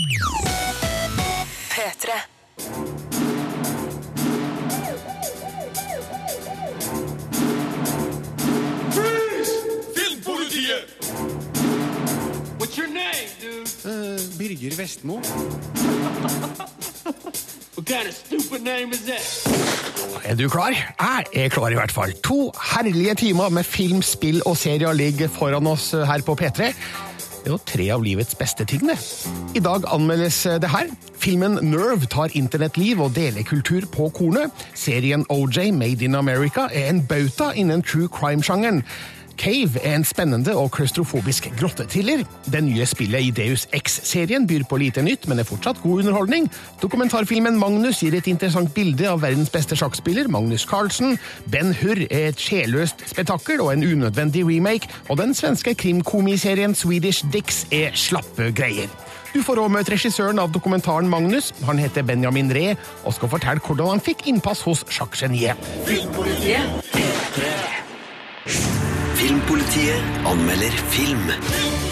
P3. Filmpolitiet! What's your name, dude? Birger Vestmo. What kind of stupid name is that? Er du klar? Jeg er klar i hvert fall. To herlige timer med film, spill og serier ligger foran oss her på P3. Det jo tre av livets beste ting, det. I dag anmeldes det her. Filmen Nerve tar internettliv og delekultur på kornet. Serien OJ Made in America er en bauta innen true crime-sjangeren. Cave er en spennende og klaustrofobisk grottethriller. Det nye spillet i Deus X-serien byr på lite nytt, men er fortsatt god underholdning. Dokumentarfilmen Magnus gir et interessant bilde av verdens beste sjakkspiller, Magnus Carlsen. Ben Hur er et sjelløst spetakkel og en unødvendig remake. Og den svenske krimkomiserien Swedish Dicks er slappe greier. Du får òg møte regissøren av dokumentaren Magnus. Han heter Benjamin Ree og skal fortelle hvordan han fikk innpass hos sjakkgeniet. Filmpolitiet anmelder film.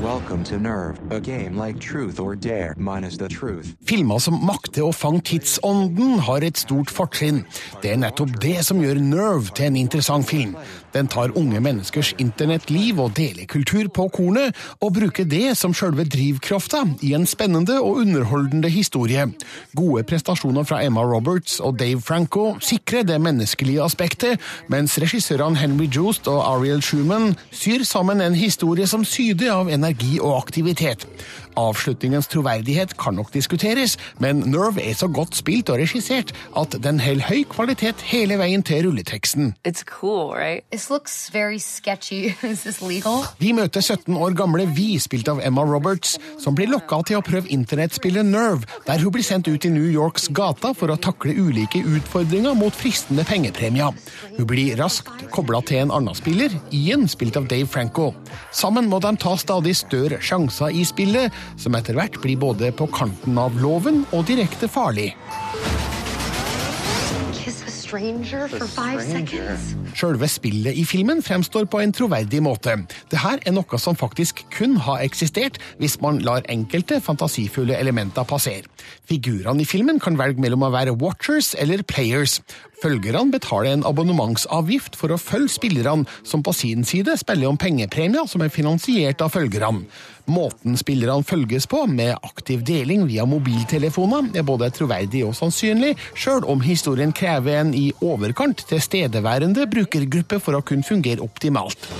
Welcome to Nerve, a game like Truth or Dare minus the truth. Filmer som makter å fange tidsånden, har et stort fortrinn. Det er nettopp det som gjør Nerve til en interessant film. Den tar unge menneskers internettliv og delekultur på kornet, og bruker det som sjølve drivkrafta i en spennende og underholdende historie. Gode prestasjoner fra Emma Roberts og Dave Franco sikrer det menneskelige aspektet, mens regissørene Henry Joost og Ariel Schumann syr sammen en historie som syder av energi og aktivitet. Avslutningens troverdighet kan nok diskuteres, men Nerve er så godt spilt og regissert at den holder høy kvalitet hele veien til rulleteksten. It's cool, right? This looks very sketchy. Is this legal? Vi møter 17 år gamle Vi, spilt av Emma Roberts, som blir lokka til å prøve internettspillet Nerve, der hun blir sendt ut i New Yorks gata for å takle ulike utfordringer mot fristende pengepremier. Hun blir raskt kobla til en annen spiller, Ian, spilt av Dave Franco. Sammen må de ta stadig større sjanser i spillet, som etter hvert blir både på kanten av loven og direkte farlig. Selve spillet i filmen fremstår på en troverdig måte. Dette er noe som faktisk kun har eksistert hvis man lar enkelte fantasifulle elementer passere. Figurene i filmen kan velge mellom å være watchers eller players. Følgerne betaler en abonnementsavgift for å følge spillerne, som på sin side spiller om pengepremier som er finansiert av følgerne. Måten spillerne følges på, med aktiv deling via mobiltelefoner, er både troverdig og sannsynlig, sjøl om historien krever en i overkant tilstedeværende brukergruppe for å kunne fungere optimalt.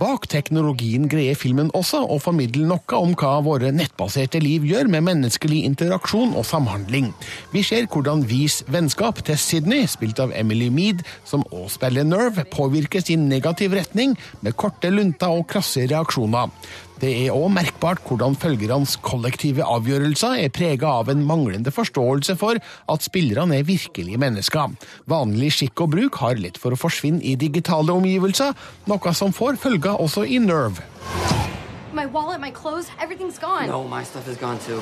Bak teknologien greier filmen også å formidle noe om hva våre nettbaserte liv gjør med menneskelig interaksjon og samhandling. Vi ser hvordan Vis vennskap til Sydney, spilt av Emily Mead, som også spiller Nerve, påvirkes i negativ retning med korte lunter og krasse reaksjoner. Det er òg merkbart hvordan følgernes kollektive avgjørelser er prega av en manglende forståelse for at spillerne er virkelige mennesker. Vanlig skikk og bruk har lett for å forsvinne i digitale omgivelser, noe som får følger også i Nerve. My wallet, my clothes, everything's gone. No, my stuff is gone too.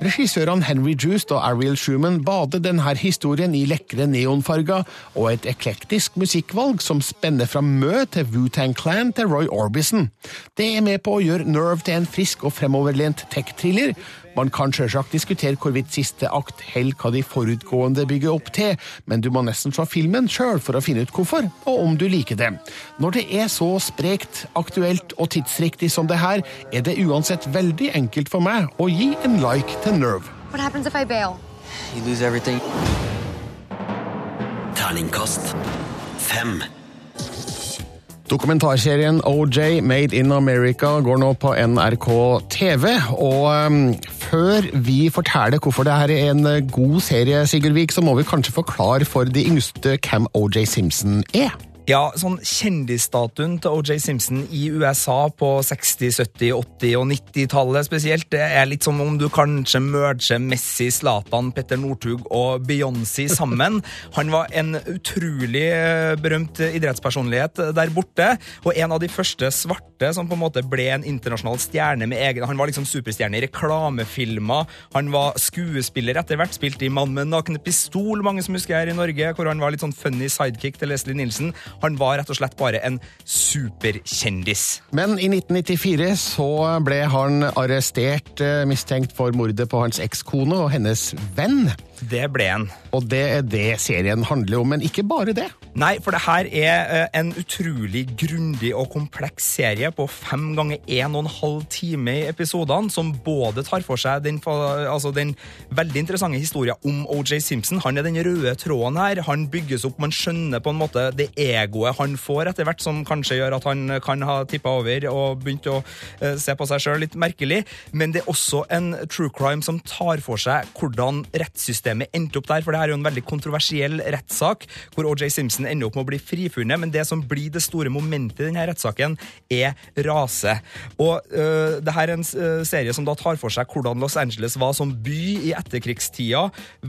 Regissørene Henry Joost og Ariel Schumann bader denne historien i lekre neonfarger og et eklektisk musikkvalg som spenner fra Mø til Wu-Tang Clan til Roy Orbison. Det er med på å gjøre Nerve til en frisk og fremoverlent tech-thriller. Man kan selvsagt diskutere hvorvidt siste akt holder hva de forutgående bygger opp til, men du må nesten se filmen sjøl for å finne ut hvorfor, og om du liker det. Når det er så sprekt, aktuelt og tidsriktig som det her, er det uansett veldig enkelt for meg å gi en like til Nerve. What happens if I bail? You lose everything. Terningkast fem. Dokumentarserien OJ Made in America går nå på NRK TV. Og um, før vi forteller hvorfor det her er en uh, god serie, Sigurd Vik, så må vi kanskje forklare for de yngste hvem OJ Simpson er. Ja, sånn Kjendisstatuen til OJ Simpson i USA på 60-, 70-, 80- og 90-tallet spesielt, det er litt som om du kanskje merger Messi, Zlatan, Petter Northug og Beyoncé sammen. Han var en utrolig eh, berømt idrettspersonlighet der borte, og en av de første svarte som på en måte ble en internasjonal stjerne med egen Han var liksom superstjerne i reklamefilmer, han var skuespiller etter hvert, spilte i Mann med nakne pistol, mange som husker her i Norge, hvor han var litt sånn funny sidekick til Leslie Nielsen. Han var rett og slett bare en superkjendis. Men i 1994 så ble han arrestert eh, mistenkt for mordet på hans ekskone og hennes venn. Det ble han. Og det er det serien handler om, men ikke bare det. Nei, for det her er eh, en utrolig grundig og kompleks serie på fem ganger en og en halv time i episodene, som både tar for seg den, altså den veldig interessante historien om OJ Simpson. Han er den røde tråden her. Han bygges opp, man skjønner på en måte det egoet han får etter hvert, som kanskje gjør at han kan ha tippa over og begynt å eh, se på seg sjøl litt merkelig. Men det er også en true crime som tar for seg hvordan rettssystemet endte opp der, for det her er jo en veldig kontroversiell rettssak, hvor OJ Simpson ender opp med å bli frifunnet, men det som blir det store momentet i denne rettssaken, er rase. Og øh, det her er en øh, serie som da tar for seg hvordan Los Angeles var som by i etterkrigstida.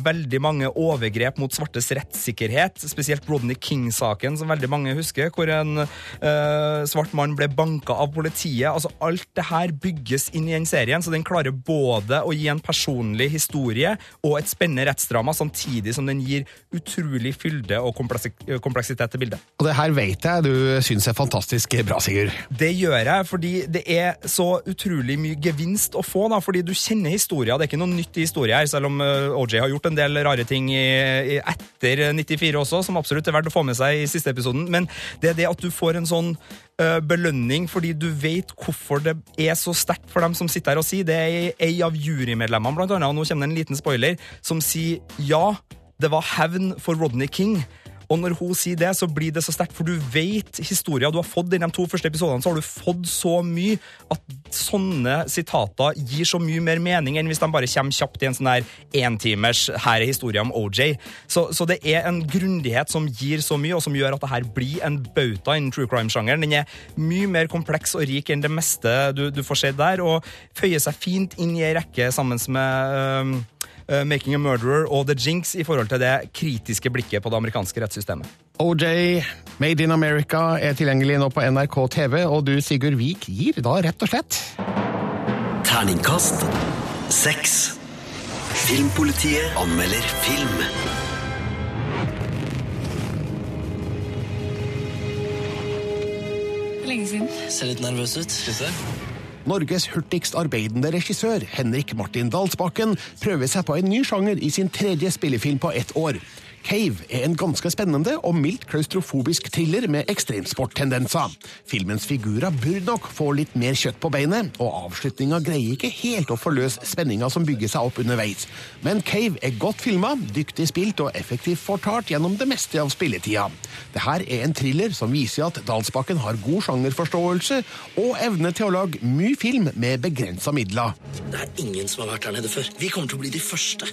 Veldig mange overgrep mot svartes rettssikkerhet, spesielt Rodney King-saken, som veldig mange husker, hvor en øh, svart mann ble banka av politiet. Altså, alt det her bygges inn i den serien, så den klarer både å gi en personlig historie og et spennende rettsdrama, samtidig som den gir utrolig fylde og kompleksitet til bildet. Og det her vet jeg du syns er fantastisk bra, Sigurd. Det gjør jeg fordi det er så utrolig mye gevinst å få, da, fordi du kjenner historia. Det er ikke noe nytt i historia her, selv om eh, OJ har gjort en del rare ting etter 94 også, som absolutt er verdt å få med seg i siste episoden. Men det er det at du får en sånn eh, belønning fordi du vet hvorfor det er så sterkt for dem som sitter her og sier. Det er ei av jurymedlemmene, blant annet, og nå kommer det en liten spoiler, som sier ja, det var hevn for Rodney King. Og når hun sier det, så blir det så sterkt, for du vet historien du har fått i de to første episodene, så har du fått så mye at sånne sitater gir så mye mer mening enn hvis de bare kommer kjapt i en sånn der entimers 'her er historien om OJ'. Så, så det er en grundighet som gir så mye, og som gjør at det her blir en bauta innen true crime-sjangeren. Den er mye mer kompleks og rik enn det meste du, du får se der, og føyer seg fint inn i ei rekke sammen med eh, Making a Murderer og The Jinx i forhold til det kritiske blikket på det amerikanske rettssystemet. OJ, Made in America, er tilgjengelig nå på NRK TV, og du, Sigurd Vik, gir da rett og slett Terningkast seks. Filmpolitiet anmelder film. Lenge siden. Ser litt nervøs ut. Norges hurtigst arbeidende regissør, Henrik Martin Dalsbakken, prøver seg på en ny sjanger i sin tredje spillefilm på ett år. Cave er en ganske spennende og mildt klaustrofobisk thriller med ekstremsporttendenser. Filmens figurer burde nok få litt mer kjøtt på beinet, og avslutninga greier ikke helt å forløse spenninga som bygger seg opp underveis. Men Cave er godt filma, dyktig spilt og effektivt fortalt gjennom det meste av spilletida. Dette er en thriller som viser at Dalsbakken har god sjangerforståelse og evne til å lage mye film med begrensa midler. Det er ingen som har vært der nede før. Vi kommer til å bli de første.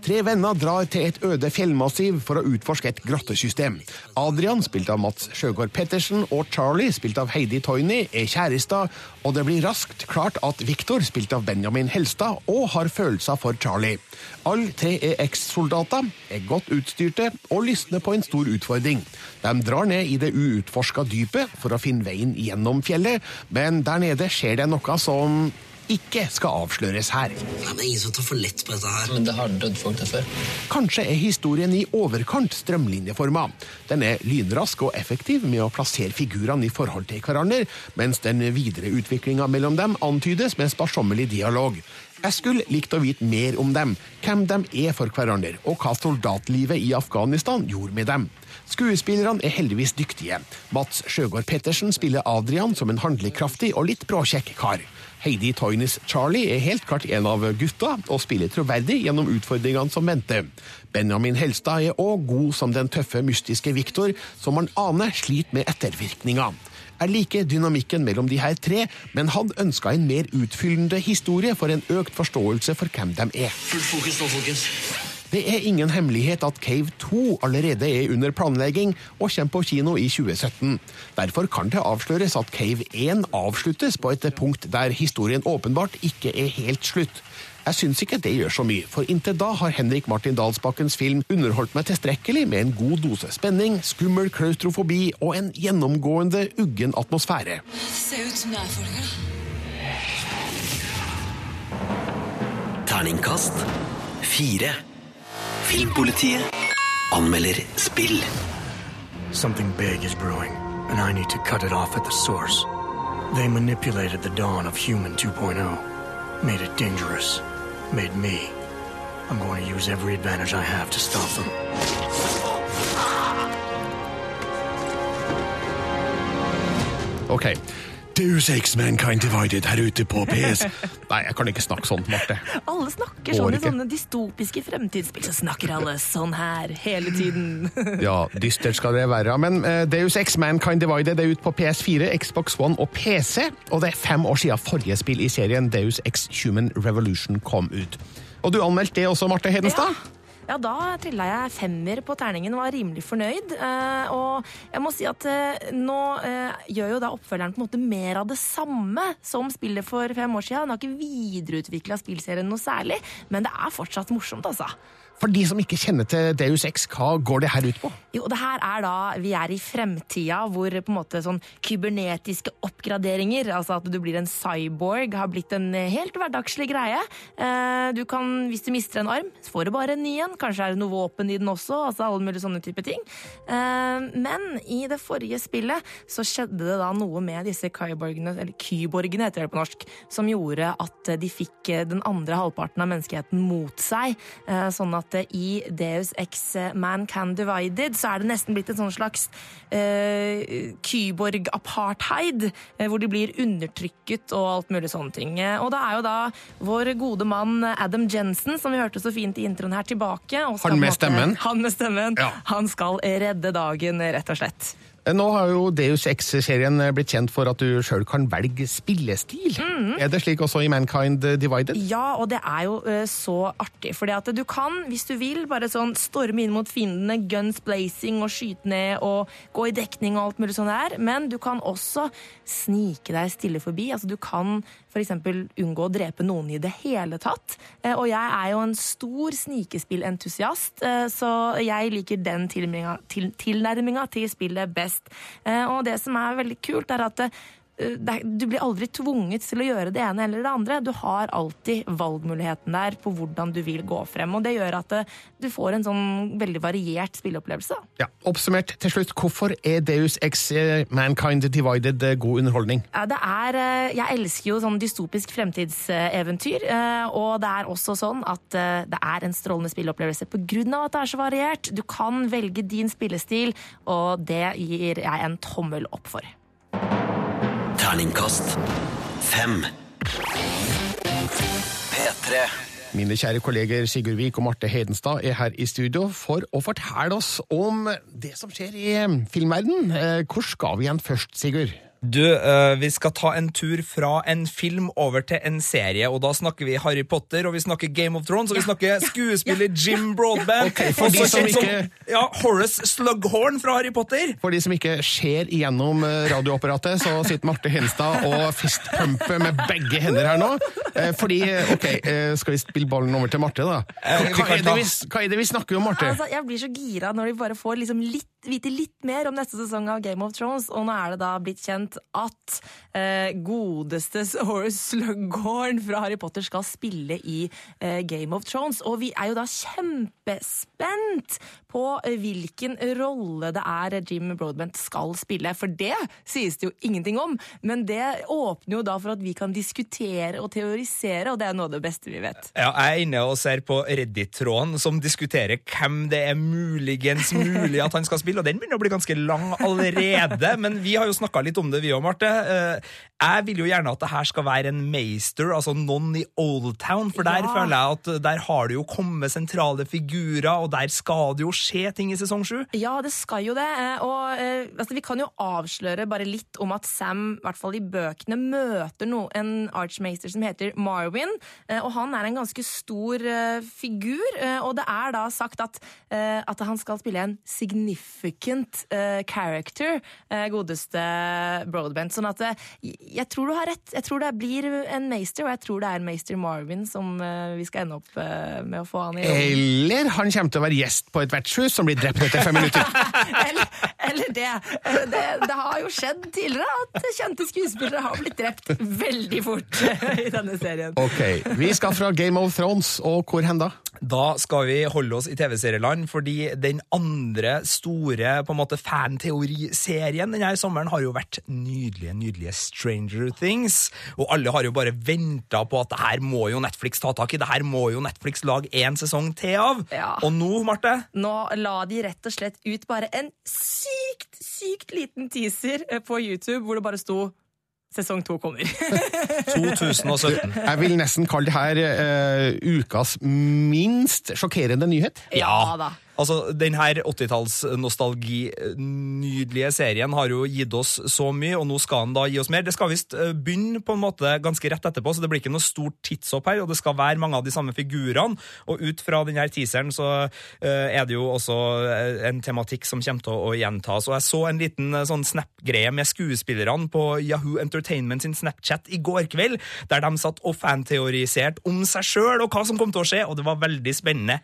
Tre venner drar til et øde fjellmassiv for å utforske et grottesystem. Adrian, spilt av Mats Sjøgaard Pettersen, og Charlie, spilt av Heidi Toyny, er kjærester, og det blir raskt klart at Victor, spilt av Benjamin Helstad, òg har følelser for Charlie. Alle tre er eks-soldater, er godt utstyrte og lysner på en stor utfordring. De drar ned i det uutforska dypet for å finne veien gjennom fjellet, men der nede skjer det noe som ikke skal avsløres her. Nei, men Ingen som tar for lett på dette her. Men det har dødd folk der før. Kanskje er historien i overkant strømlinjeforma. Den er lynrask og effektiv med å plassere figurene i forhold til hverandre, mens den videre utviklinga mellom dem antydes med sparsommelig dialog. Jeg skulle likt å vite mer om dem, hvem de er for hverandre, og hva soldatlivet i Afghanistan gjorde med dem. Skuespillerne er heldigvis dyktige. Mats Sjøgaard Pettersen spiller Adrian som en handlekraftig og litt bråkjekk kar. Heidi Toynes Charlie er helt klart en av gutta, og spiller troverdig gjennom utfordringene som venter. Benjamin Helstad er òg god som den tøffe, mystiske Viktor, som man aner sliter med ettervirkninger. Jeg liker dynamikken mellom de her tre, men hadde ønska en mer utfyllende historie for en økt forståelse for hvem de er. Fullt fokus nå, folkens. Det er ingen hemmelighet at Cave 2 allerede er under planlegging og kommer på kino i 2017. Derfor kan det avsløres at Cave 1 avsluttes på et punkt der historien åpenbart ikke er helt slutt. Jeg syns ikke det gjør så mye, for inntil da har Henrik Martin Dalsbakkens film underholdt meg tilstrekkelig med en god dose spenning, skummel klaustrofobi og en gjennomgående uggen atmosfære. Det ser ut som det er folk her. Terningkast fire. Filmpolitiet anmelder spill. Something big is brewing, and I need to cut it off at the source. They manipulated the dawn of Human 2.0, made it dangerous, made me. I'm going to use every advantage I have to stop them. Ok. Deus Ex Mankind Divided her ute på PS. Nei, jeg kan ikke snakke sånn, Marte. Alle snakker sånn i sånne dystopiske fremtidsspill. Så snakker alle sånn her hele tiden. Ja, dystert skal det være. Men uh, Deus Ex Mankind Divided er ute på PS4, Xbox One og PC. Og det er fem år siden forrige spill i serien Deus Ex Human Revolution kom ut. Og du anmeldte det også, Marte Hedenstad? Ja, da trilla jeg femmer på terningen og var rimelig fornøyd. Eh, og jeg må si at eh, nå eh, gjør jo da oppfølgeren på en måte mer av det samme som spillet for fem år siden. Den har ikke videreutvikla spillserien noe særlig, men det er fortsatt morsomt, altså. For de som ikke kjenner til Deus Ex, hva går det her ut på? Jo, det her er da Vi er i fremtida hvor på en måte sånn kybernetiske oppgraderinger, altså at du blir en cyborg, har blitt en helt hverdagslig greie. Du kan, Hvis du mister en arm, så får du bare en ny en. Kanskje er det noe våpen i den også. altså alle mulige sånne type ting. Eh, Men i det forrige spillet så skjedde det da noe med disse kyborgene, eller kyborgene heter det på norsk, som gjorde at de fikk eh, den andre halvparten av menneskeheten mot seg. Eh, Sånn at i Deus Ex Man Can Divided så er det nesten blitt en sånn slags kyborg-apartheid, hvor de blir undertrykket og alt mulig sånne ting. Og det er jo da vår gode mann Adam Jensen, som vi hørte så fint i introen her, tilbake. Og skal Han med stemmen? Han med stemmen. Ja. Han skal redde dagen, rett og slett. Eh, Nå har jo Deus Ex-serien blitt kjent for at du sjøl kan velge spillestil. Er det slik også i Mankind Divided? Ja, og det er jo eh, så artig. Fordi at du kan, hvis du vil, bare sånn storme inn mot fiendene, guns blazing og skyte ned og gå i dekning og alt mulig sånn der. Men du kan også snike deg stille forbi. Altså du kan f.eks. unngå å drepe noen i det hele tatt. Eh, Og jeg er jo en stor snikespillentusiast, eh, så jeg liker den tilnærminga til, til spillet best. Eh, Og det som er veldig kult, er at du blir aldri tvunget til å gjøre det ene eller det andre. Du har alltid valgmuligheten der på hvordan du vil gå frem. Og det gjør at eh, du får en sånn veldig variert spilleopplevelse. Ja, Oppsummert til slutt, hvorfor er Deus Ex eh, Mankind Divided eh, god underholdning? Ja, Det er, jeg elsker jo sånn dystopisk fremtidseventyr, og det er også sånn at det er en strålende spilleopplevelse av at det er så variert. Du kan velge din spillestil, og det gir jeg en tommel opp for. Terningkast fem. P3. Mine kjære kolleger Sigurd Vik og Marte Hedenstad er her i studio for å fortelle oss om det som skjer i filmverdenen. filmverden. Eh, Hvor skal vi igjen først, Sigurd? Du, eh, vi skal ta en tur fra en film over til en serie, og da snakker vi Harry Potter, og vi snakker Game of Thrones, og vi snakker skuespiller Jim Broadband. Okay, for de som som ikke- ja, Horace Slughorn fra Harry Potter. For de som ikke ser igjennom eh, radioapparatet, så sitter Marte Henstad og fistpumper med begge hender her nå. Eh, Fordi, ok, eh, skal vi spille ballen over til Marte, da? Hva er det vi, hva er det vi snakker om, Marte? Altså, jeg blir så gira når de bare får liksom litt, vite litt mer om neste sesong av Game of Thrones, og nå er det da blitt kjent at eh, godeste Horace Slughorn fra Harry Potter skal spille i eh, Game of Thrones. Og vi er jo da kjempespent på eh, hvilken rolle det er Jim Broadbent skal spille, for det sies det jo ingenting om. Men det åpner jo da for at vi kan diskutere og teorisere, og det er noe av det beste vi vet. Ja, jeg er inne og ser på Reddit-tråden som diskuterer hvem det er muligens mulig at han skal spille, og den begynner å bli ganske lang allerede. Men vi har jo snakka litt om det, vi òg, Marte. Eh, Jeg vil jo gjerne at det her skal være en meister, altså noen i Old Town, for der Ja. føler jeg at der har det jo kommet sentrale figurer, og der skal det jo skje ting i sesong sju. Ja, det skal jo det. eh, Og eh, altså, vi kan jo avsløre bare litt om at Sam, i hvert fall i bøkene, møter no, en archmaster som heter Marvin. eh, Og han er en ganske stor figur. Og det er da sagt at, at han skal spille en significant character, godeste Broadbent. Sånn at eh, jeg tror du har rett. Jeg tror det blir en meister, og jeg tror det er meister Marvin som eh, vi skal ende opp eh, med å få han i. Eller han kommer til å være gjest på et vertshus som blir drept etter fem minutter. eller, eller det. Det. Det har jo skjedd tidligere at kjente skuespillere har blitt drept veldig fort i denne serien. Ok, Vi skal fra Game of Thrones, og hvor hen da? Da skal vi holde oss i TV-serieland, fordi den andre store på en måte fanteoriserien denne sommeren har jo vært nydelige, nydelige Stranger Things. Og alle har jo bare venta på at det her må jo Netflix ta tak i, det her må jo Netflix lage én sesong til av. Ja. Og nå, Marte Nå la de rett og slett ut bare en sykt, sykt liten teaser eh, på YouTube hvor det bare sto Sesong to kommer. 2017. Jeg vil nesten kalle det her uh, ukas minst sjokkerende nyhet. Ja da. Altså, den her 80-talls-nostalgi-nydelige serien har jo gitt oss så mye, og nå skal han da gi oss mer. Det skal visst eh, begynne på en måte ganske rett etterpå, så det blir ikke noe stort tidshopp her, og det skal være mange av de samme figurene. Og ut fra den her teaseren så eh, er det jo også eh, en tematikk som kommer til å gjentas. Og jeg så en liten sånn snap-greie med skuespillerne på Yahoo Entertainment sin Snapchat i går kveld, der de satt og fanteoriserte om seg sjøl og hva som kom til å skje, og det var veldig spennende.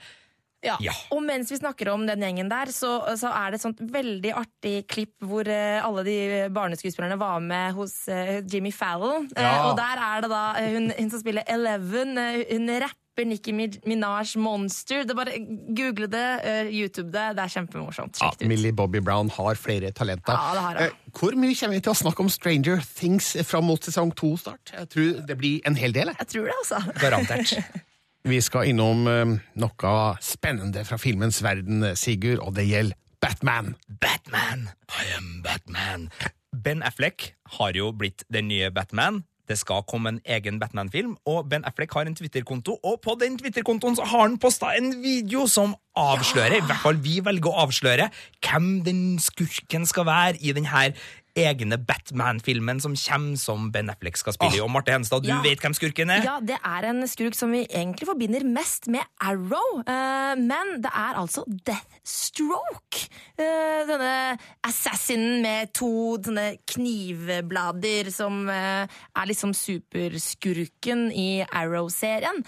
Ja. Ja. Og mens vi snakker om den gjengen der, så, så er det et sånt veldig artig klipp hvor eh, alle de barneskuespillerne var med hos eh, Jimmy Fallon. Eh, Ja. og der er det da hun, hun som spiller Eleven, hun rapper Nicki Minaj Monster. Det bare Google det, YouTube det. Det er kjempemorsomt. Ja. Millie Bobby Brown har flere talenter. Ja, det har hun. Eh, Hvor mye kommer vi til å snakke om Stranger Things fram mot sesong to start? Jeg tror det blir en hel del. jeg. Jeg tror det, altså. Garantert. Vi skal innom eh, noe spennende fra filmens verden, Sigurd, og det gjelder Batman. Batman, I am Batman. Ben Affleck har jo blitt den nye Batman. Det skal komme en egen Batman-film, og Ben Affleck har en Twitter-konto, og på den Twitter-kontoen har han posta en video som avslører, i hvert fall vi velger å avsløre, hvem den skurken skal være i denne egne Batman-filmen som kommer som Ben Affleck skal spille i. Og Marte Henstad, du Ja. vet hvem skurken er? Ja, det er en skurk som vi egentlig forbinder mest med Arrow. uh, men det er altså Deathstroke. Uh, denne assassinen med to sånne knivblader som uh, er liksom superskurken i Arrow-serien.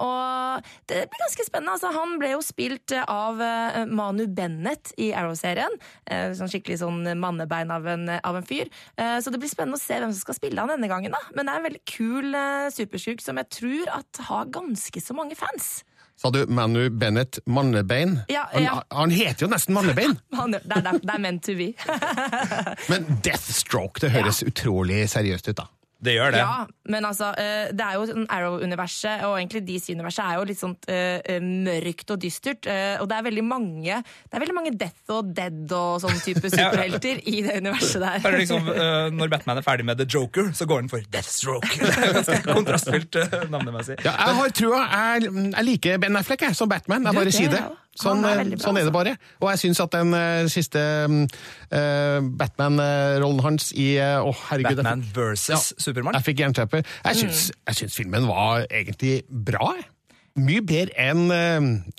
Og det blir ganske spennende. Altså, han ble jo spilt av Manu Bennett i Arrow-serien. Sånn skikkelig sånn mannebein av en, av en fyr. Eh, så det blir spennende å se hvem som skal spille han denne gangen. da. Men det er en veldig kul supersjuk som jeg tror at har ganske så mange fans. Sa du Manu Bennett Mannebein? Ja, han, ja. han heter jo nesten Mannebein! Det, er, det er meant to be. Men Deathstroke, det høres utrolig seriøst ut, da. Det gjør det. Ja, men altså, eh, det er jo sånn Arrow-universet, og egentlig DC-universet er jo litt sånn eh, mørkt og dystert. Uh, og det er veldig mange Det er veldig mange Death og Dead og sånn type superhelter i det universet der. Bare liksom, uh, når Batman er ferdig med The Joker, så går han for Deathstroke. Det er ganske kontrastfylt uh, navnemessig. Ja, jeg har trua. Jeg, jeg liker Ben Affleck jeg, som Batman. Jeg bare sier det. Jeg. Sånn, er eh, bra, sånn er det altså. bare. Og jeg syns at den uh, siste uh, Batman-rollen hans i uh, oh, herregud. Batman versus ja, Supermann. Jeg fikk jernteppe. Jeg syns, Mm. jeg syns filmen var egentlig bra. jeg. Mye bedre enn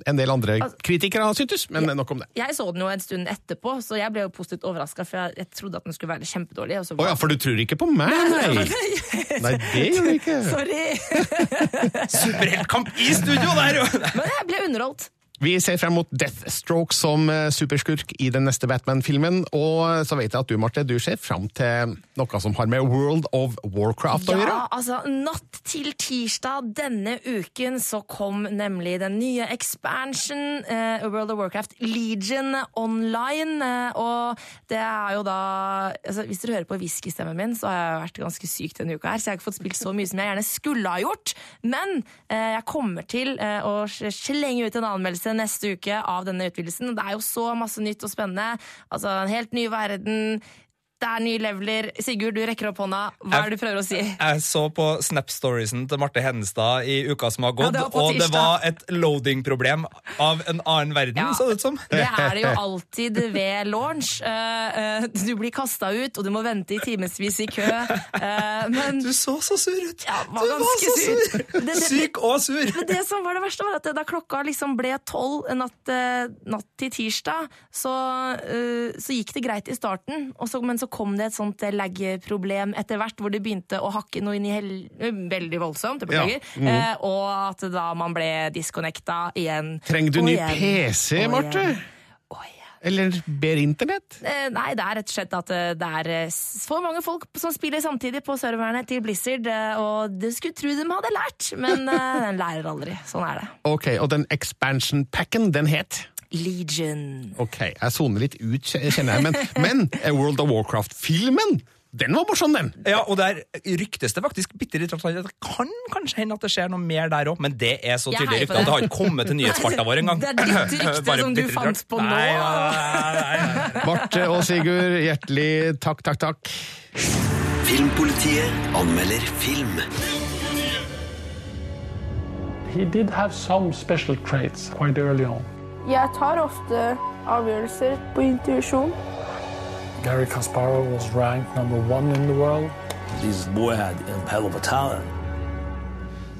en del andre kritikere har syntes, men nok om det. Jeg så den jo en stund etterpå, så jeg ble jo positivt overraska, for jeg, jeg trodde at den skulle være kjempedårlig. Å oh, ja, for du tror ikke på meg, nei? Nei, det gjør du ikke. Sorry! Superheltkamp i studio der, jo! Men jeg ble underholdt. Vi ser frem mot Deathstroke som eh, superskurk i den neste Batman-filmen. Og så vet jeg at du, Marte, du ser frem til noe som har med World of Warcraft å gjøre. Ja, altså Natt til tirsdag denne uken så kom nemlig den nye expansion eh, World of Warcraft Legion online. Eh, og det er jo da altså, Hvis dere hører på whiskystemmen min, så har jeg vært ganske syk denne uka, her, så jeg har ikke fått spilt så mye som jeg gjerne skulle ha gjort. Men eh, jeg kommer til eh, å slenge ut en anmeldelse neste uke av denne utvidelsen. Det er jo så masse nytt og spennende. Altså, en helt ny verden. Det er nye leveler. Sigurd, du rekker opp hånda. Hva er det du prøver å si? Jeg så på Snap-storiesen til Marte Hennestad i uka som har gått, Ja, det og det var et loading-problem av en annen verden, Ja. så det ut som. Det er det jo alltid ved launch. Eh, eh, du blir kasta ut, og du må vente i timevis i kø. Eh, men Du så så sur ut! Ja, var du var så sur! sur. Det- Syk og sur! Men det som var det verste, var at da klokka liksom ble tolv natt, natt til tirsdag, så, så gikk det greit i starten, og så, men så kom det et sånt eh, lag-problem etter hvert, hvor det begynte å hakke noe inn i hel... Veldig voldsomt, beklager. Ja. Mm. Eh, og at da man ble disconnecta igjen. Trenger du ny PC, Marte? Eller ber internett? Eh, Nei, det er rett og slett at eh, det er for mange folk som spiller samtidig på serverne til Blizzard, og du skulle tro de hadde lært, men den lærer aldri. Sånn er det. Ok, og den expansion packen, den het? Legion. Ok, jeg soner litt ut, kjenner jeg, men, men eh, World of Warcraft-filmen, den var morsom, den! Ja, og der ryktes det faktisk bitte litt at det kan kanskje hende at det skjer noe mer der òg, men det er så tydelig rykte at det. det har ikke kommet til nyhetsfarta vår engang. Det er ditt rykte Bare som du fant på nå. Nei, nei, nei, nei. Marte og Sigurd, hjertelig takk, takk, takk. Filmpolitiet anmelder film. He did have some special traits quite early on. Jeg tar ofte avgjørelser på intuisjon. Gary Kasparov was ranked number one in the world. This boy had a hell of a talent.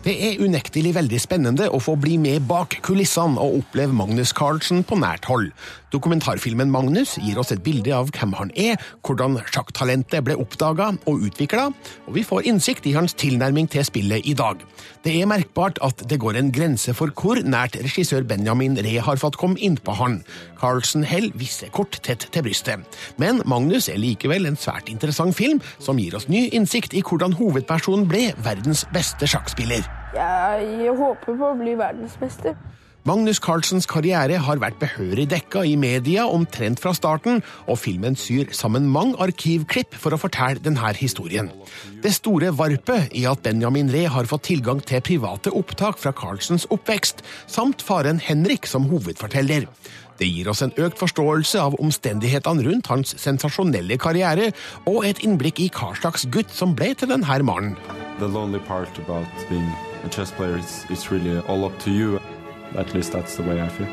Det er unektelig veldig spennende å få bli med bak kulissene og oppleve Magnus Carlsen på nært hold. Dokumentarfilmen Magnus gir oss et bilde av hvem han er, hvordan sjakktalentet ble oppdaga og utvikla, og vi får innsikt i hans tilnærming til spillet i dag. Det er merkbart at det går en grense for hvor nært regissør Benjamin Ree har fått komme innpå han. Carlsen holder visse kort tett til brystet. Men Magnus er likevel en svært interessant film, som gir oss ny innsikt i hvordan hovedpersonen ble verdens beste sjakkspiller. Jeg håper på å bli verdensmester. Magnus Carlsens karriere har vært behørig dekka i media omtrent fra starten, og filmen syr sammen mange arkivklipp for å fortelle denne historien. Det store varpet i at Benjamin Ree har fått tilgang til private opptak fra Carlsens oppvekst, samt faren Henrik som hovedforteller. Det gir oss en økt forståelse av omstendighetene rundt hans sensasjonelle karriere, og et innblikk i hva slags gutt som ble til denne mannen. The lonely part about being a chess player is, is really all up to you. At least that's the way I feel.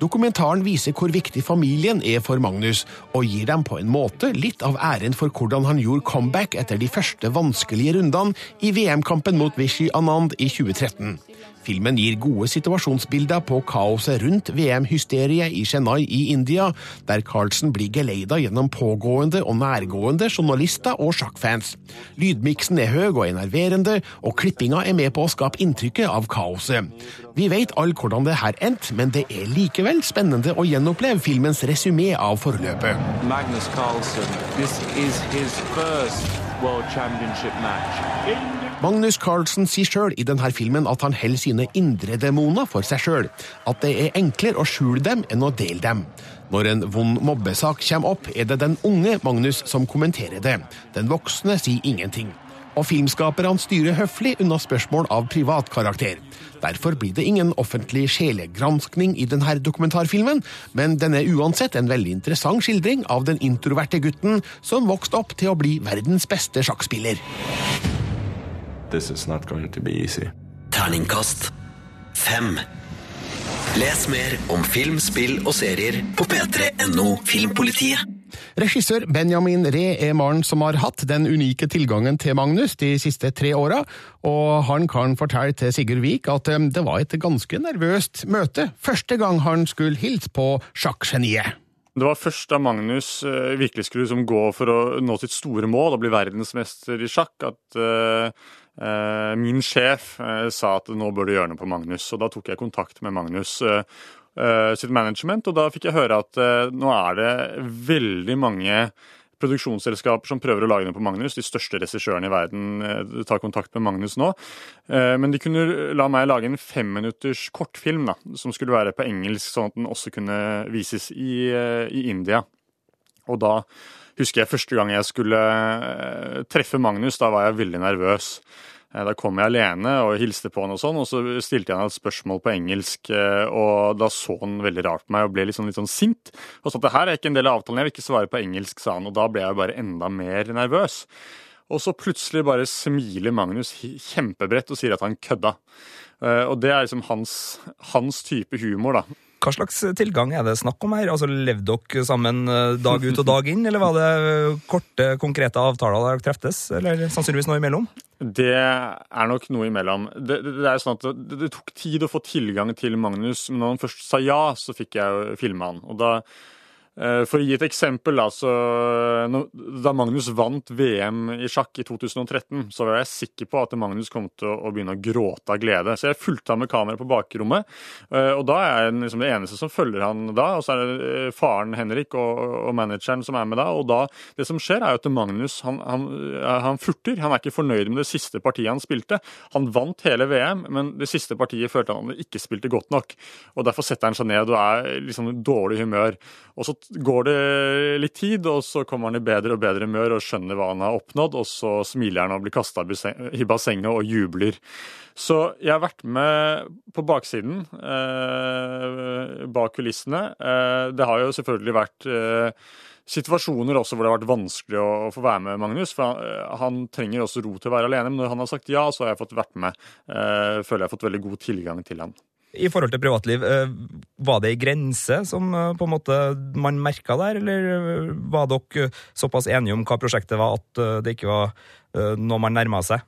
Dokumentaren viser hvor viktig familien er for Magnus, og gir dem på en måte litt av æren for hvordan han gjorde comeback etter de første vanskelige rundene i VM-kampen mot Vishy Anand i 2013. Filmen gir gode situasjonsbilder på kaoset rundt VM-hysteriet i Chennai i India, der Carlsen blir geleida gjennom pågående og nærgående journalister og sjakkfans. Lydmiksen er høy og enerverende, og klippinga er med på å skape inntrykket av kaoset. Vi vet alle hvordan det her endte, men det er likevel spennende å gjenoppleve filmens resymé av forløpet. Magnus Carlsen, this is his first World Championship match. Magnus Carlsen sier sjøl i denne filmen at han holder sine indre demoner for seg sjøl. At det er enklere å skjule dem enn å dele dem. Når en vond mobbesak kommer opp, er det den unge Magnus som kommenterer det. Den voksne sier ingenting. Og filmskaperne styrer høflig unna spørsmål av privat karakter. Derfor blir det ingen offentlig sjelegranskning i denne dokumentarfilmen, men den er uansett en veldig interessant skildring av den introverte gutten som vokste opp til å bli verdens beste sjakkspiller. This is not going to be easy. Terningkast fem. Les mer om film, spill og serier på p3.no Filmpolitiet. Regissør Benjamin Ree er mannen som har hatt den unike tilgangen til Magnus de siste tre åra, og han kan fortelle til Sigurd Vik at det var et ganske nervøst møte første gang han skulle hilse på sjakkgeniet. Det var først da Magnus eh, virkelig skulle liksom gå for å nå sitt store mål og bli verdensmester i sjakk, at eh, min sjef eh, sa at nå bør du gjøre noe på Magnus. Og da tok jeg kontakt med Magnus eh, eh, sitt management, og da fikk jeg høre at eh, nå er det veldig mange produksjonsselskaper som prøver å lage noe på Magnus. De største regissørene i verden eh, tar kontakt med Magnus nå. Eh, Men de kunne la meg lage en femminutters kortfilm da, som skulle være på engelsk, sånn at den også kunne vises i, eh, i India. Og da husker jeg første gang jeg skulle eh, treffe Magnus, da var jeg veldig nervøs. Eh, Da kom jeg alene og hilste på han, og sånn, og så stilte jeg han et spørsmål på engelsk. eh, og Da så han veldig rart på meg og ble sånn, litt sånn sint. Og sa at det her er ikke en del av avtalen, jeg vil ikke svare på engelsk, sa han. Og da ble jeg bare enda mer nervøs. Og så plutselig bare smiler Magnus kjempebrett og sier at han kødda. Eh, Og det er liksom hans, hans type humor, da. Hva slags tilgang er det snakk om her? Altså, Levde dere sammen eh, dag ut og dag inn, eller var det korte, konkrete avtaler der dere treftes? Eller sannsynligvis noe imellom? Det er nok noe imellom. Det, det, det er sånn at det, det tok tid å få tilgang til Magnus, men når han først sa ja, så fikk jeg filme han. Og da Eh, For å gi et eksempel, da, da Magnus vant VM i sjakk i 2013, så var jeg sikker på at Magnus kom til å begynne å gråte av glede. Så jeg fulgte han med kamera på bakrommet, eh, og da er jeg liksom det eneste som følger han da. Og så er det eh, faren Henrik og, og manageren som er med da. Og da, det som skjer, er jo at Magnus han, han, eh, han furter. Han er ikke fornøyd med det siste partiet han spilte. Han vant hele VM, men det siste partiet følte han ikke spilte godt nok. Og Derfor setter han seg ned og er liksom dårlig humør. Og Så går det litt tid, og så kommer han i bedre og bedre humør og skjønner hva han har oppnådd, og så smiler han og blir kasta i bassenget og jubler. Så jeg har vært med på baksiden, eh, bak kulissene. Eh, det har jo selvfølgelig vært eh, situasjoner også hvor det har vært vanskelig å, å få være med Magnus. For han, eh, han trenger også ro til å være alene. Men når han har sagt ja, så har jeg fått vært med. Eh, føler jeg har fått veldig god tilgang til han. I forhold til privatliv, eh, var det ei grense som eh, på en måte man merka der, eller eh, var dere såpass enige om hva prosjektet var at det ikke var noe man nærma seg?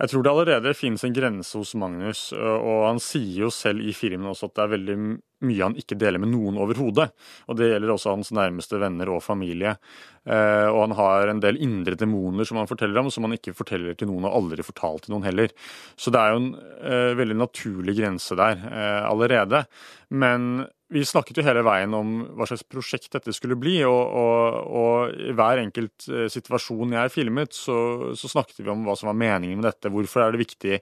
Jeg tror det allerede finnes en grense hos Magnus, og han sier jo selv i filmen også at det er veldig mye han ikke deler med noen overhodet. Og det gjelder også hans nærmeste venner og familie. Og han har en del indre demoner som han forteller om, som han ikke forteller til noen, og aldri fortalt til noen heller. Så det er jo en veldig naturlig grense der allerede. Men vi snakket jo hele veien om hva slags prosjekt dette skulle bli, og, og, og i hver enkelt eh, situasjon jeg filmet, så, så snakket vi om hva som var meningen med dette. Hvorfor er det viktig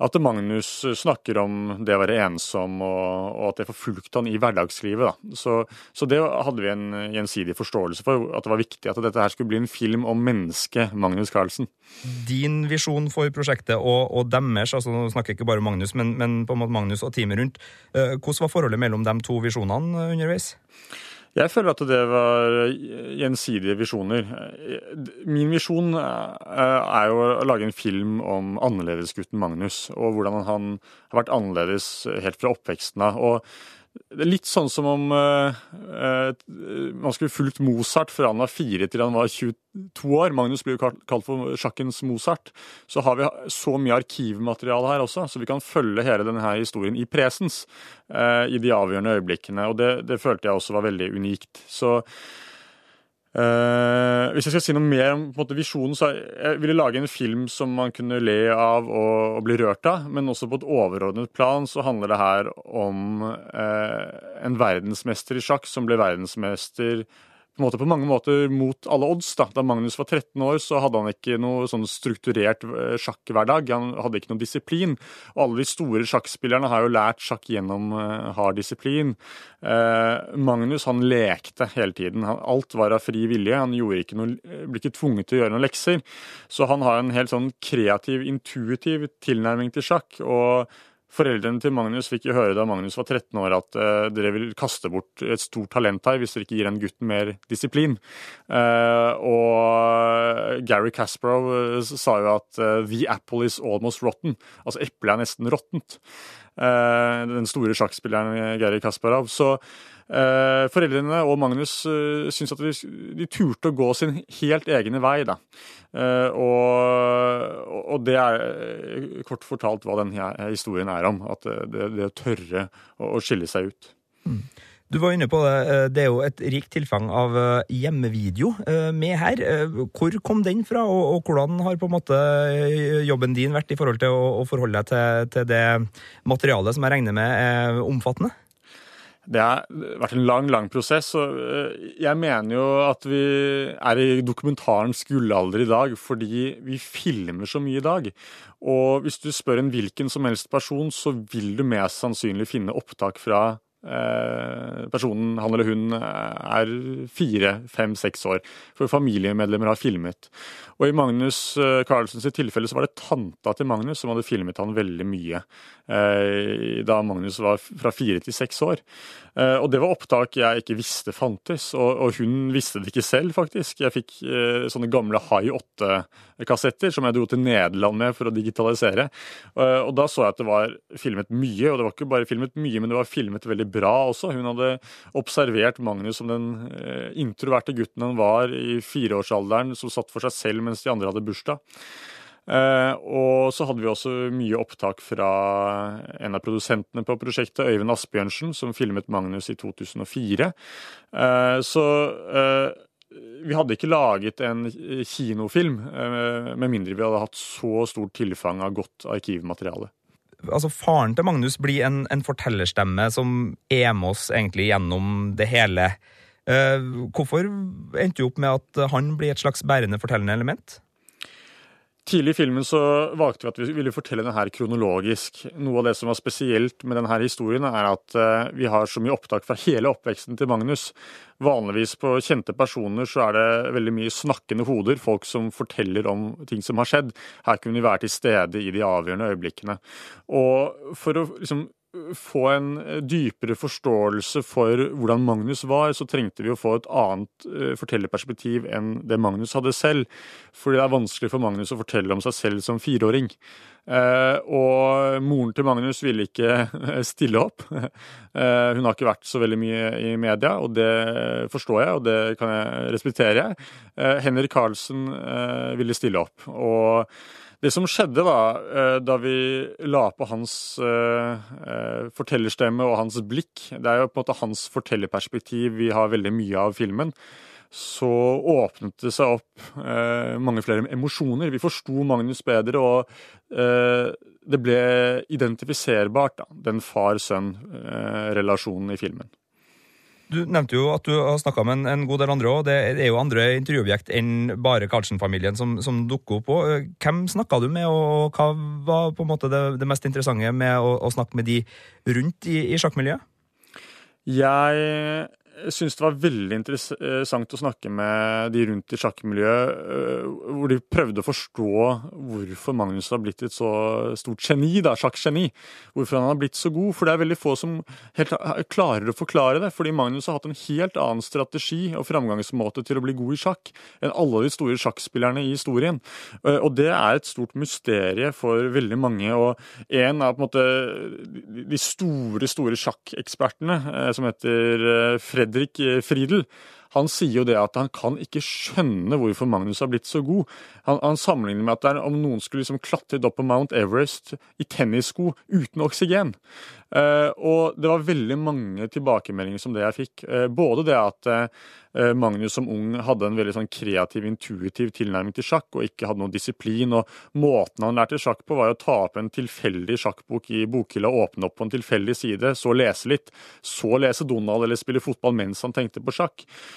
at Magnus snakker om det å være ensom, og, og at det forfulgte han i hverdagslivet. Da. Så, så det hadde vi en gjensidig forståelse for, at det var viktig at dette her skulle bli en film om mennesket Magnus Carlsen. Din visjon for prosjektet og, og deres, altså nå snakker jeg ikke bare Magnus, men, men på en måte Magnus og teamet rundt, eh, hvordan var forholdet mellom de to visjonene underveis? Jeg føler at det var gjensidige visjoner. Min visjon er jo å lage en film om annerledesgutten Magnus, og hvordan han har vært annerledes helt fra oppveksten av. Og det er litt sånn som om uh, man skulle fulgt Mozart fra han var fire til han var 22 år. Magnus blir jo kalt for sjakkens Mozart. Så har vi så mye arkivmateriale her også, så vi kan følge hele denne historien i presens. Uh, I de avgjørende øyeblikkene. Og det, det følte jeg også var veldig unikt. Så Uh, hvis jeg skal si noe mer om måte, visjonen, så jeg ville lage en film som man kunne le av og, og bli rørt av, men også på et overordnet plan så handler det her om uh, en verdensmester i sjakk som ble verdensmester på, måte, på mange måter mot alle odds. Da. da Magnus var 13 år, så hadde han ikke noe sånn strukturert eh, sjakkhverdag. Han hadde ikke noe disiplin. Og alle de store sjakkspillerne har jo lært sjakk gjennom uh, hard disiplin. Uh, Magnus han lekte hele tiden. Han, alt var av fri vilje. Han ikke noe, ble ikke tvunget til å gjøre noen lekser. Så han har en helt sånn kreativ, intuitiv tilnærming til sjakk. og Foreldrene til Magnus fikk jo høre da Magnus var 13 år at uh, dere vil kaste bort et stort talent her hvis dere ikke gir den gutten mer disiplin. Uh, og Gary Kasparov uh, sa jo at the apple is almost rotten. Altså eplet er nesten råttent. Den store sjakkspilleren Geir Kasparov. Så foreldrene og Magnus eh, syns at de, de, turte å gå sin helt egne vei. da. og, og det er kort fortalt hva den historien er om. At det, det tørre å, å skille seg ut. Mm. Du var inne på det. Det er jo et rikt tilfang av hjemmevideo med her. Hvor kom den fra, og, hvordan har på en måte jobben din vært i forhold til å, forholde deg til det materialet som jeg regner med er omfattende? Det har vært en lang, lang prosess. og Jeg mener jo at vi er i dokumentarens gullalder i dag fordi vi filmer så mye i dag. Og hvis du spør en hvilken som helst person, så vil du mest sannsynlig finne opptak fra personen, han eller hun, er fire, fem, seks år. For familiemedlemmer har filmet. Og i Magnus Carlsens tilfelle så var det tanta til Magnus som hadde filmet han veldig mye da Magnus var fra fire til seks år. Og det var opptak jeg ikke visste fantes, og hun visste det ikke selv, faktisk. Jeg fikk sånne gamle High 8-kassetter som jeg dro til Nederland med for å digitalisere. Og da så jeg at det var filmet mye, og det var ikke bare filmet mye, men det var filmet veldig bra også. Hun hadde observert Magnus som den introverte gutten han var i fireårsalderen, som satt for seg selv mens de andre hadde bursdag. Uh, og så hadde vi også mye opptak fra en av produsentene på prosjektet, Øyvind Asbjørnsen, som filmet Magnus i 2004. Uh, så eh, vi hadde ikke laget en kinofilm med mindre vi hadde hatt så stort tilfang av godt arkivmateriale. Altså, Faren til Magnus blir en, en fortellerstemme som er med oss egentlig gjennom det hele. Hvorfor endte du opp med at han blir et slags bærende fortellende element? Tidlig i filmen så valgte vi at vi ville fortelle den her kronologisk. Noe av det som var spesielt med denne historien, er at eh, vi har så mye opptak fra hele oppveksten til Magnus. Vanligvis på kjente personer så er det veldig mye snakkende hoder, folk som forteller om ting som har skjedd. Her kunne vi være til stede i de avgjørende øyeblikkene. Og for å liksom få en dypere forståelse for hvordan Magnus var, så trengte vi å få et annet eh, fortellerperspektiv enn det Magnus hadde selv. Fordi det er vanskelig for Magnus å fortelle om seg selv som fireåring. Eh, og moren til Magnus ville ikke stille opp. Eh, hun har ikke vært så veldig mye i media, og det forstår jeg, og det kan jeg respektere. Henrik Karlsen ville stille opp. og det som skjedde da, eh, da vi la på hans uh, fortellerstemme og hans blikk Det er jo på en måte hans fortellerperspektiv vi har veldig mye av filmen. Så åpnet det seg opp mange flere emosjoner. Vi forsto Magnus bedre, og det ble identifiserbart, da, den far-sønn-relasjonen i filmen. Du nevnte jo at du har snakka med en, en, god del andre òg. Det er jo andre intervjuobjekt enn bare Karlsen-familien som, som, dukker opp. òg. hvem snakka du med, og hva var på en måte det, det mest interessante med å, å, snakke med de rundt i, i sjakkmiljøet? Jeg syns det var veldig interessant å snakke med de rundt i sjakkmiljøet, øh, hvor de prøvde å forstå hvorfor Magnus har blitt et så stort geni, da, sjakkgeni. Hvorfor han har blitt så god. For det er veldig få som helt klarer å forklare det. Fordi Magnus har hatt en helt annen strategi og framgangsmåte til å bli god i sjakk enn alle de store sjakkspillerne i historien. Øh, og det er et stort mysterium for veldig mange. Og en av på en måte de store, store sjakkekspertene, øh, som heter Fred Fredrik eh, Friedel han sier jo det at han kan ikke skjønne hvorfor Magnus har blitt så god. Han, han sammenligner med at det er om noen skulle liksom klatret opp på Mount Everest i tennissko uten oksygen. Uh, og det var veldig mange tilbakemeldinger som det jeg fikk. Uh, både det at uh, Magnus som ung hadde en veldig sånn kreativ, intuitiv tilnærming til sjakk, og ikke hadde noen disiplin. Og måten han lærte sjakk på, var å ta opp en tilfeldig sjakkbok i bokhylla, åpne opp på en tilfeldig side, så lese litt, så lese Donald eller spille fotball mens han tenkte på sjakk.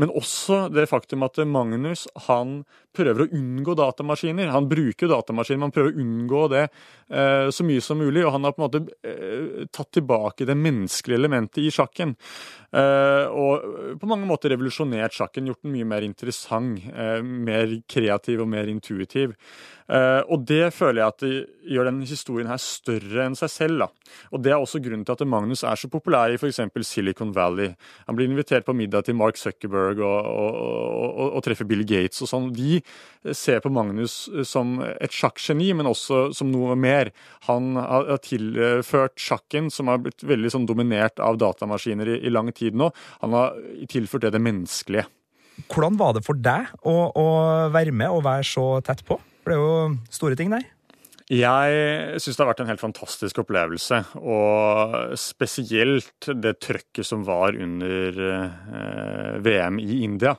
Men også det faktum at Magnus han prøver å unngå datamaskiner. Han bruker datamaskiner, men han prøver å unngå det eh, så mye som mulig. Og han har på en måte eh, tatt tilbake det menneskelige elementet i sjakken. Eh, og på mange måter revolusjonert sjakken, gjort den mye mer interessant, mer kreativ og mer intuitiv. Og det føler jeg at det gjør denne historien her større enn seg selv. da. Og Det er også grunnen til at Magnus er så populær i f.eks. Silicon Valley. Han blir invitert på middag til Mark Zuckerberg og, og, og, og treffer Bill Gates og sånn. De ser på Magnus som et sjakkgeni, men også som noe mer. Han har tilført sjakken, som har blitt veldig sånn dominert av datamaskiner i, i lang tid nå, han har tilført det det menneskelige. Hvordan var det for deg å, å være med og være så tett på? For det er jo store ting der. Jeg syns det har vært en helt fantastisk opplevelse. Og spesielt det trøkket som var under eh, VM i India.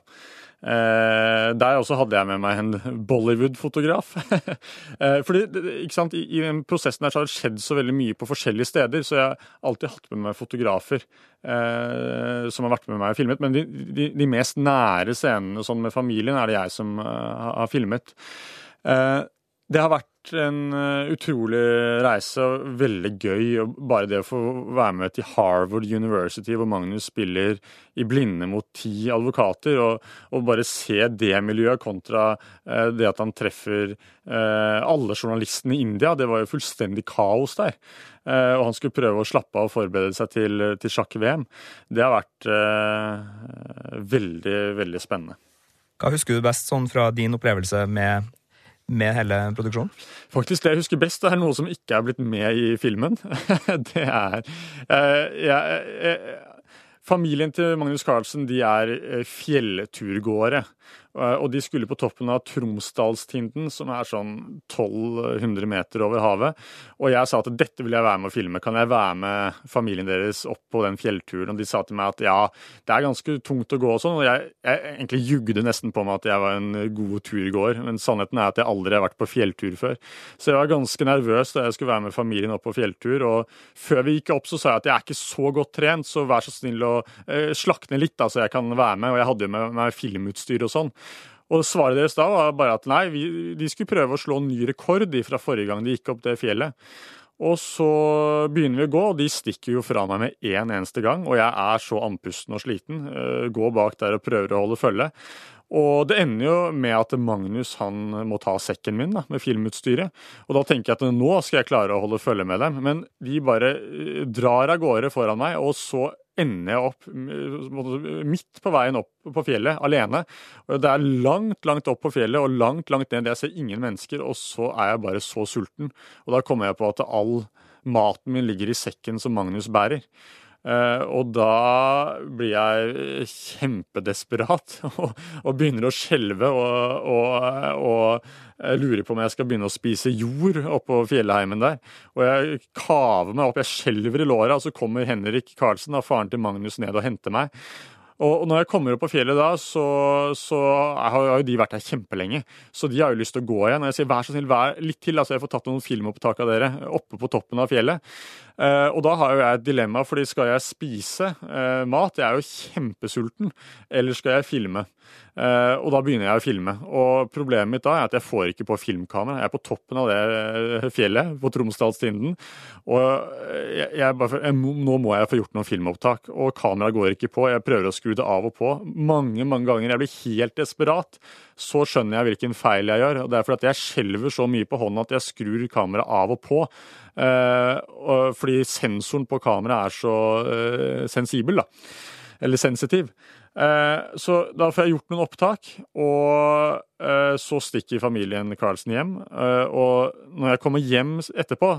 Eh, der også hadde jeg med meg en Bollywood-fotograf. eh, fordi, ikke sant, I, den prosessen der så har det skjedd så veldig mye på forskjellige steder, så jeg har alltid hatt med meg fotografer som har vært med meg og filmet. Men de, de, de mest nære scenene sånn med familien er det jeg som har filmet. Det har vært en eh, utrolig reise veldig gøy. og Bare det å få være med til Harvard University, hvor Magnus spiller i blinde mot ti advokater, og, og bare se det miljøet kontra eh, det at han treffer eh, alle journalistene i India. Det var jo fullstendig kaos der. Og han skulle prøve å slappe av og forberede seg til, til sjakk-VM. Det har vært eh, veldig, veldig spennende. Hva husker du best sånn fra din opplevelse med med hele produksjonen? Faktisk, Det jeg husker best, det er noe som ikke er blitt med i filmen. det er uh, jeg, uh, Familien til Magnus Carlsen de er fjellturgåere. Eh, Og de skulle på toppen av Tromsdalstinden, som er sånn 1200 meter over havet. Og jeg sa at dette vil jeg være med å filme. Kan jeg være med familien deres opp på den fjellturen? Og de sa til meg at ja, det er ganske tungt å gå og sånn. Og jeg, jeg egentlig jugde nesten på meg at jeg var en god turgåer. Men sannheten er at jeg aldri har vært på fjelltur før. Så jeg var ganske nervøs da jeg skulle være med familien opp på fjelltur. Og før vi gikk opp, så sa jeg at jeg er ikke så godt trent, så vær så snill å slakte slakne litt, da, så jeg kan være med. Og jeg hadde jo med meg filmutstyr og sånn. Og svaret deres da var bare at nei, vi, de skulle prøve å slå en ny rekord fra forrige gang de gikk opp det fjellet. Og så begynner vi å gå, og de stikker jo fra meg med én eneste gang. Og jeg er så andpusten og sliten. eh, Går bak der og prøver å holde følge. Og det ender jo med at Magnus han må ta sekken min da, med filmutstyret. Og da tenker jeg at nå skal jeg klare å holde følge med dem. Men de bare eh, drar av gårde foran meg, og så ender jeg opp midt på veien opp på fjellet alene. Det er langt, langt opp på fjellet og langt, langt ned. Jeg ser ingen mennesker, og så er jeg bare så sulten. Og da kommer jeg på at all maten min ligger i sekken som Magnus bærer. Eh, og da blir jeg kjempedesperat og, og begynner å skjelve og, og, og lurer på om jeg skal begynne å spise jord oppå fjellheimen der. Og jeg kaver meg opp, jeg skjelver i låra, og så kommer Henrik Karlsen, da, faren til Magnus, ned og henter meg. Og når jeg kommer opp på fjellet da, så, så har jo de vært her kjempelenge. Så de har jo lyst til å gå igjen. Og jeg sier vær så snill, vær litt til, altså jeg får tatt noen filmopptak av dere oppe på toppen av fjellet. Eh, og da har jo jeg et dilemma, fordi skal jeg spise eh, mat, jeg er jo kjempesulten, eller skal jeg filme? Eh, og da begynner jeg å filme. Og problemet mitt da er at jeg får ikke på filmkamera. Jeg er på toppen av det eh, fjellet, på Tromsdalstinden. Og jeg, jeg bare, nå må jeg få gjort noen filmopptak. Og kameraet går ikke på. Jeg prøver å skru det av og på mange, mange ganger. Jeg blir helt desperat. Så skjønner jeg hvilken feil jeg gjør. og Det er fordi at jeg skjelver så mye på hånda at jeg skrur kameraet av og på. Eh, fordi sensoren på kameraet er så eh, sensibel, da. Eller sensitiv. Eh, så da får jeg gjort noen opptak, og så stikker familien Karlsen hjem. Og når jeg kommer hjem etterpå,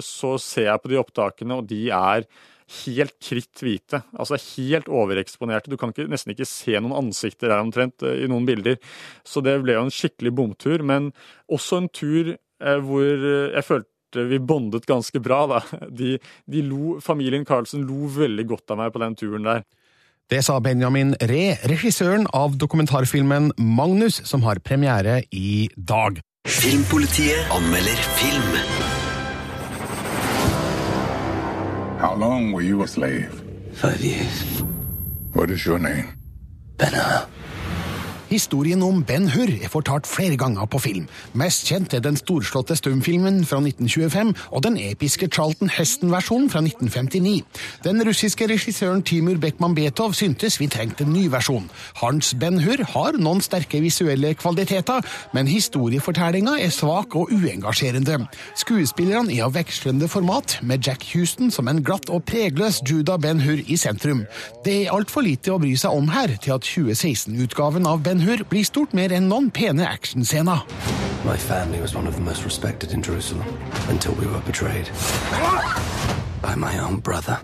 så ser jeg på de opptakene, og de er helt kritt hvite. Altså helt overeksponerte. Du kan ikke, nesten ikke se noen ansikter her omtrent eh, i noen bilder. Så det ble jo en skikkelig bomtur, men også en tur eh, hvor eh, jeg følte vi bondet ganske bra. da. De, de lo, familien Karlsen lo veldig godt av meg på den turen der. Det sa Benjamin Ree, regissøren av dokumentarfilmen Magnus, som har premiere i dag. Filmpolitiet anmelder film. How long were you a slave? Five years. What is your name? Historien om Ben Hur er fortalt flere ganger på film. Mest kjent er den storslåtte stumfilmen fra 1925 og den episke Charlton Heston-versjonen fra 1959. Den russiske regissøren Timur Bekman Betov syntes vi trengte en ny versjon. Hans Ben Hur har noen sterke visuelle kvaliteter, men historiefortellinga er svak og uengasjerende. Skuespillerne er av vekslende format, med Jack Houston som en glatt og pregløs Judah Ben Hur i sentrum. Det er altfor lite å bry seg om her til at 2016-utgaven av Ben Hur blir stort mer enn noen pene actionscener. My family was one of the most respected in Jerusalem until we were betrayed by my own brother.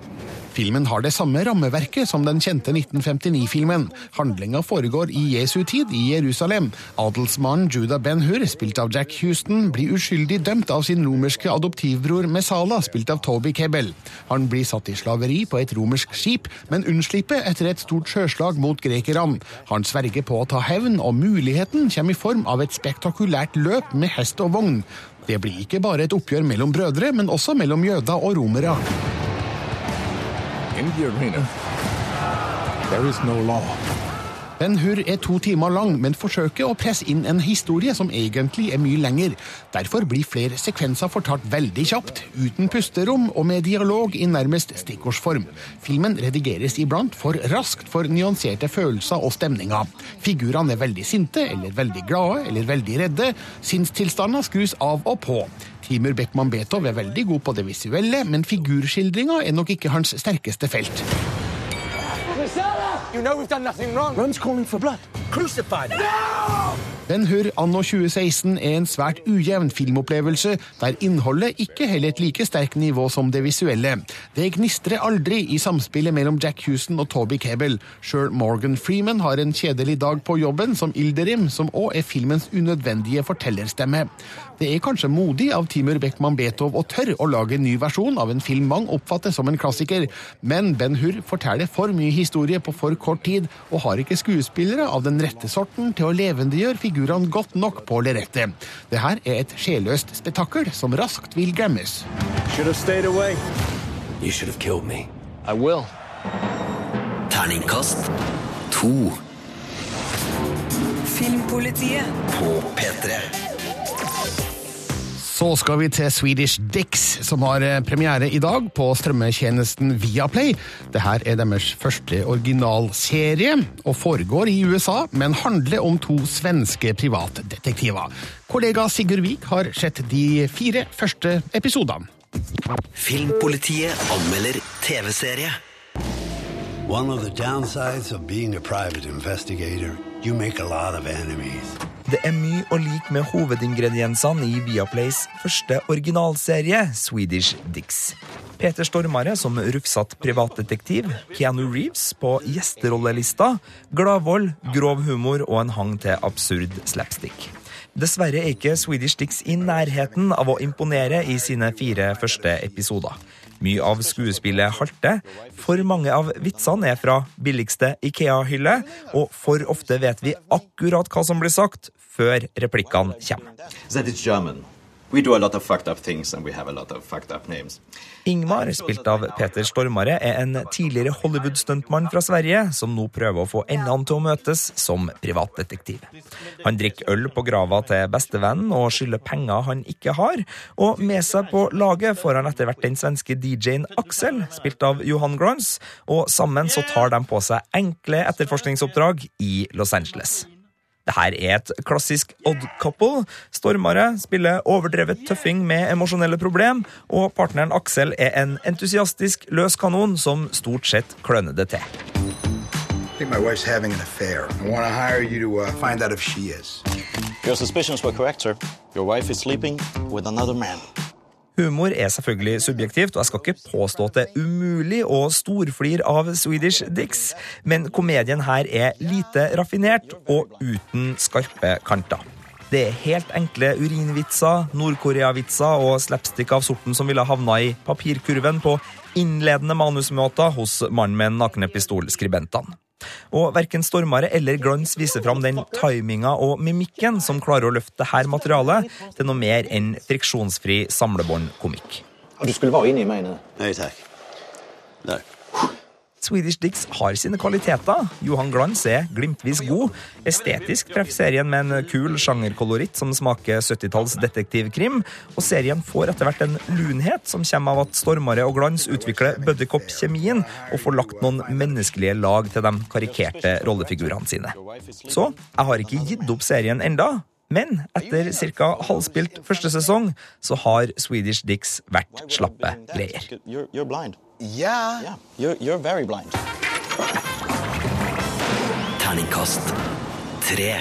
Filmen har det samme rammeverket som den kjente 1959-filmen. Handlinga foregår i Jesu tid i Jerusalem. Adelsmannen Judah Ben Hur, spilt av Jack Houston, blir uskyldig dømt av sin romerske adoptivbror Messala, spilt av Toby Kebbel. Han blir satt i slaveri på et romersk skip, men unnslipper etter et stort sjøslag mot grekerne. Han sverger på å ta hevn, og muligheten kommer i form av et spektakulært løp med hest og vogn. Det blir ikke bare et oppgjør mellom brødre, men også mellom jøder og romere. In the arena, there is no law. Ben Hur er to timer lang, men forsøker å presse inn en historie som egentlig er mye lenger. Derfor blir flere sekvenser fortalt veldig kjapt, uten pusterom og med dialog i nærmest stikkordsform. Filmen redigeres iblant for raskt for nyanserte følelser og stemninger. Figurene er veldig sinte, eller veldig glade, eller veldig redde. Sinnstilstander skrus av og på. Timur Beckman Betov er veldig god på det visuelle, men figurskildringa er nok ikke hans sterkeste felt. You know. Ben Hur anno 2016 er en svært ujevn filmopplevelse, der innholdet ikke holder et like sterkt nivå som det visuelle. Det gnistrer aldri i samspillet mellom Jack Houston og Toby Cable. Sjøl Morgan Freeman har en kjedelig dag på jobben som Ilderim, som òg er filmens unødvendige fortellerstemme. Det er kanskje modig av Timur Beckman Betov å tørre å lage en ny versjon av en film mange oppfatter som en klassiker, men Ben Hur forteller for mye historie på for kort tid, og har ikke skuespillere av den rette sorten til å levendegjøre figurene godt nok på lerretet. Det her er et sjelløst spetakkel som raskt vil glemmes. Should have stayed away. You should have killed me. I will. Terningkast to Filmpolitiet. på P3. Så skal vi til Swedish Dicks, som har eh, premiere i dag på strømmetjenesten Viaplay. Dette er deres første originalserie, og foregår i USA, men handler om to svenske privatdetektiver. Kollega Sigurd Vik har sett de fire første episodene. Filmpolitiet anmelder TV-serie. One of the downsides of being a private investigator, you make a lot of enemies. Det er mye å like med hovedingrediensene i Viaplays første originalserie, Swedish Dicks. Peter Stormare som rufsatt privatdetektiv, Keanu Reeves på gjesterollelista, gladvold, grov humor og en hang til absurd slapstick. Dessverre er ikke Swedish Dicks i nærheten av å imponere i sine fire første episoder. Mye av skuespillet halter, for mange av vitsene er fra billigste Ikea-hylle, og for ofte vet vi akkurat hva som blir sagt, før replikkene kommer. Ingmar, spilt av Peter Stormare, er en tidligere Hollywood-stuntmann fra Sverige som nå prøver å få endene til å møtes som privatdetektiv. Han drikker øl på grava til bestevennen og skylder penger han ikke har, og med seg på laget får han etter hvert den svenske DJ-en Axel, spilt av Johan Grons, og sammen så tar de på seg enkle etterforskningsoppdrag i Los Angeles. Det her er et klassisk odd couple. Stormare spiller overdrevet tøffing med emosjonelle problem, og partneren Aksel er en entusiastisk løs kanon som stort sett kløner det til. My wife's having an affair. I want to hire you to uh, find out if she is. Your suspicions were correct, sir. Your wife is sleeping with another man. Humor er selvfølgelig subjektivt, og jeg skal ikke påstå at det er umulig å storflire av Swedish Dicks, men komedien her er lite raffinert og uten skarpe kanter. Det er helt enkle urinvitser, Nord-Korea-vitser og slapstick av sorten som ville havna i papirkurven på innledende manusmøter hos mannen med nakne pistol-skribentene. Og verken Stormare eller Glans viser fram den timinga og mimikken som klarer å løfte dette materialet til noe mer enn friksjonsfri samlebåndkomikk. Du skulle være inne i mig Nei takk. tack. Swedish Dicks har sine kvaliteter. Johan Glans er glimtvis god. Estetisk treffer serien med en kul sjangerkoloritt som smaker 70-talls detektivkrim. Og serien får etter hvert en lunhet som kommer av at Stormare og Glans utvikler buddycop-kjemien og får lagt noen menneskelige lag til de karikerte rollefigurene sine. Så jeg har ikke gitt opp serien enda, men etter ca. halvspilt første sesong så har Swedish Dicks vært slappe greier. Yeah. Yeah, you're, you're very blind. Terningkast tre.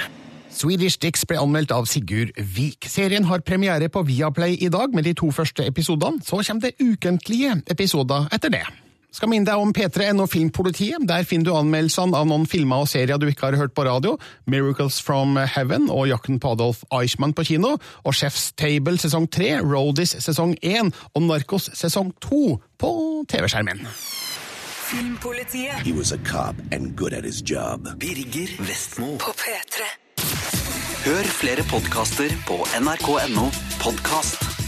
Swedish Dicks ble anmeldt av Sigurd Vik. Serien har premiere på Viaplay i dag med de to første episodene. Så kommer det ukentlige episoder etter det. Skal minne deg om P3NO Filmpolitiet. Der finner du anmeldelsene av noen filmer og serier du ikke har hørt på radio. Miracles from Heaven og Jakten på Adolf Eichmann på kino. Og Chef's Table sesong 3, Roadies sesong 1 og Narkos sesong 2 på TV-skjermen. Filmpolitiet He was a cop and good at his job. Birger Vestmo. på P3. Hør flere podkaster på nrk.no podkast.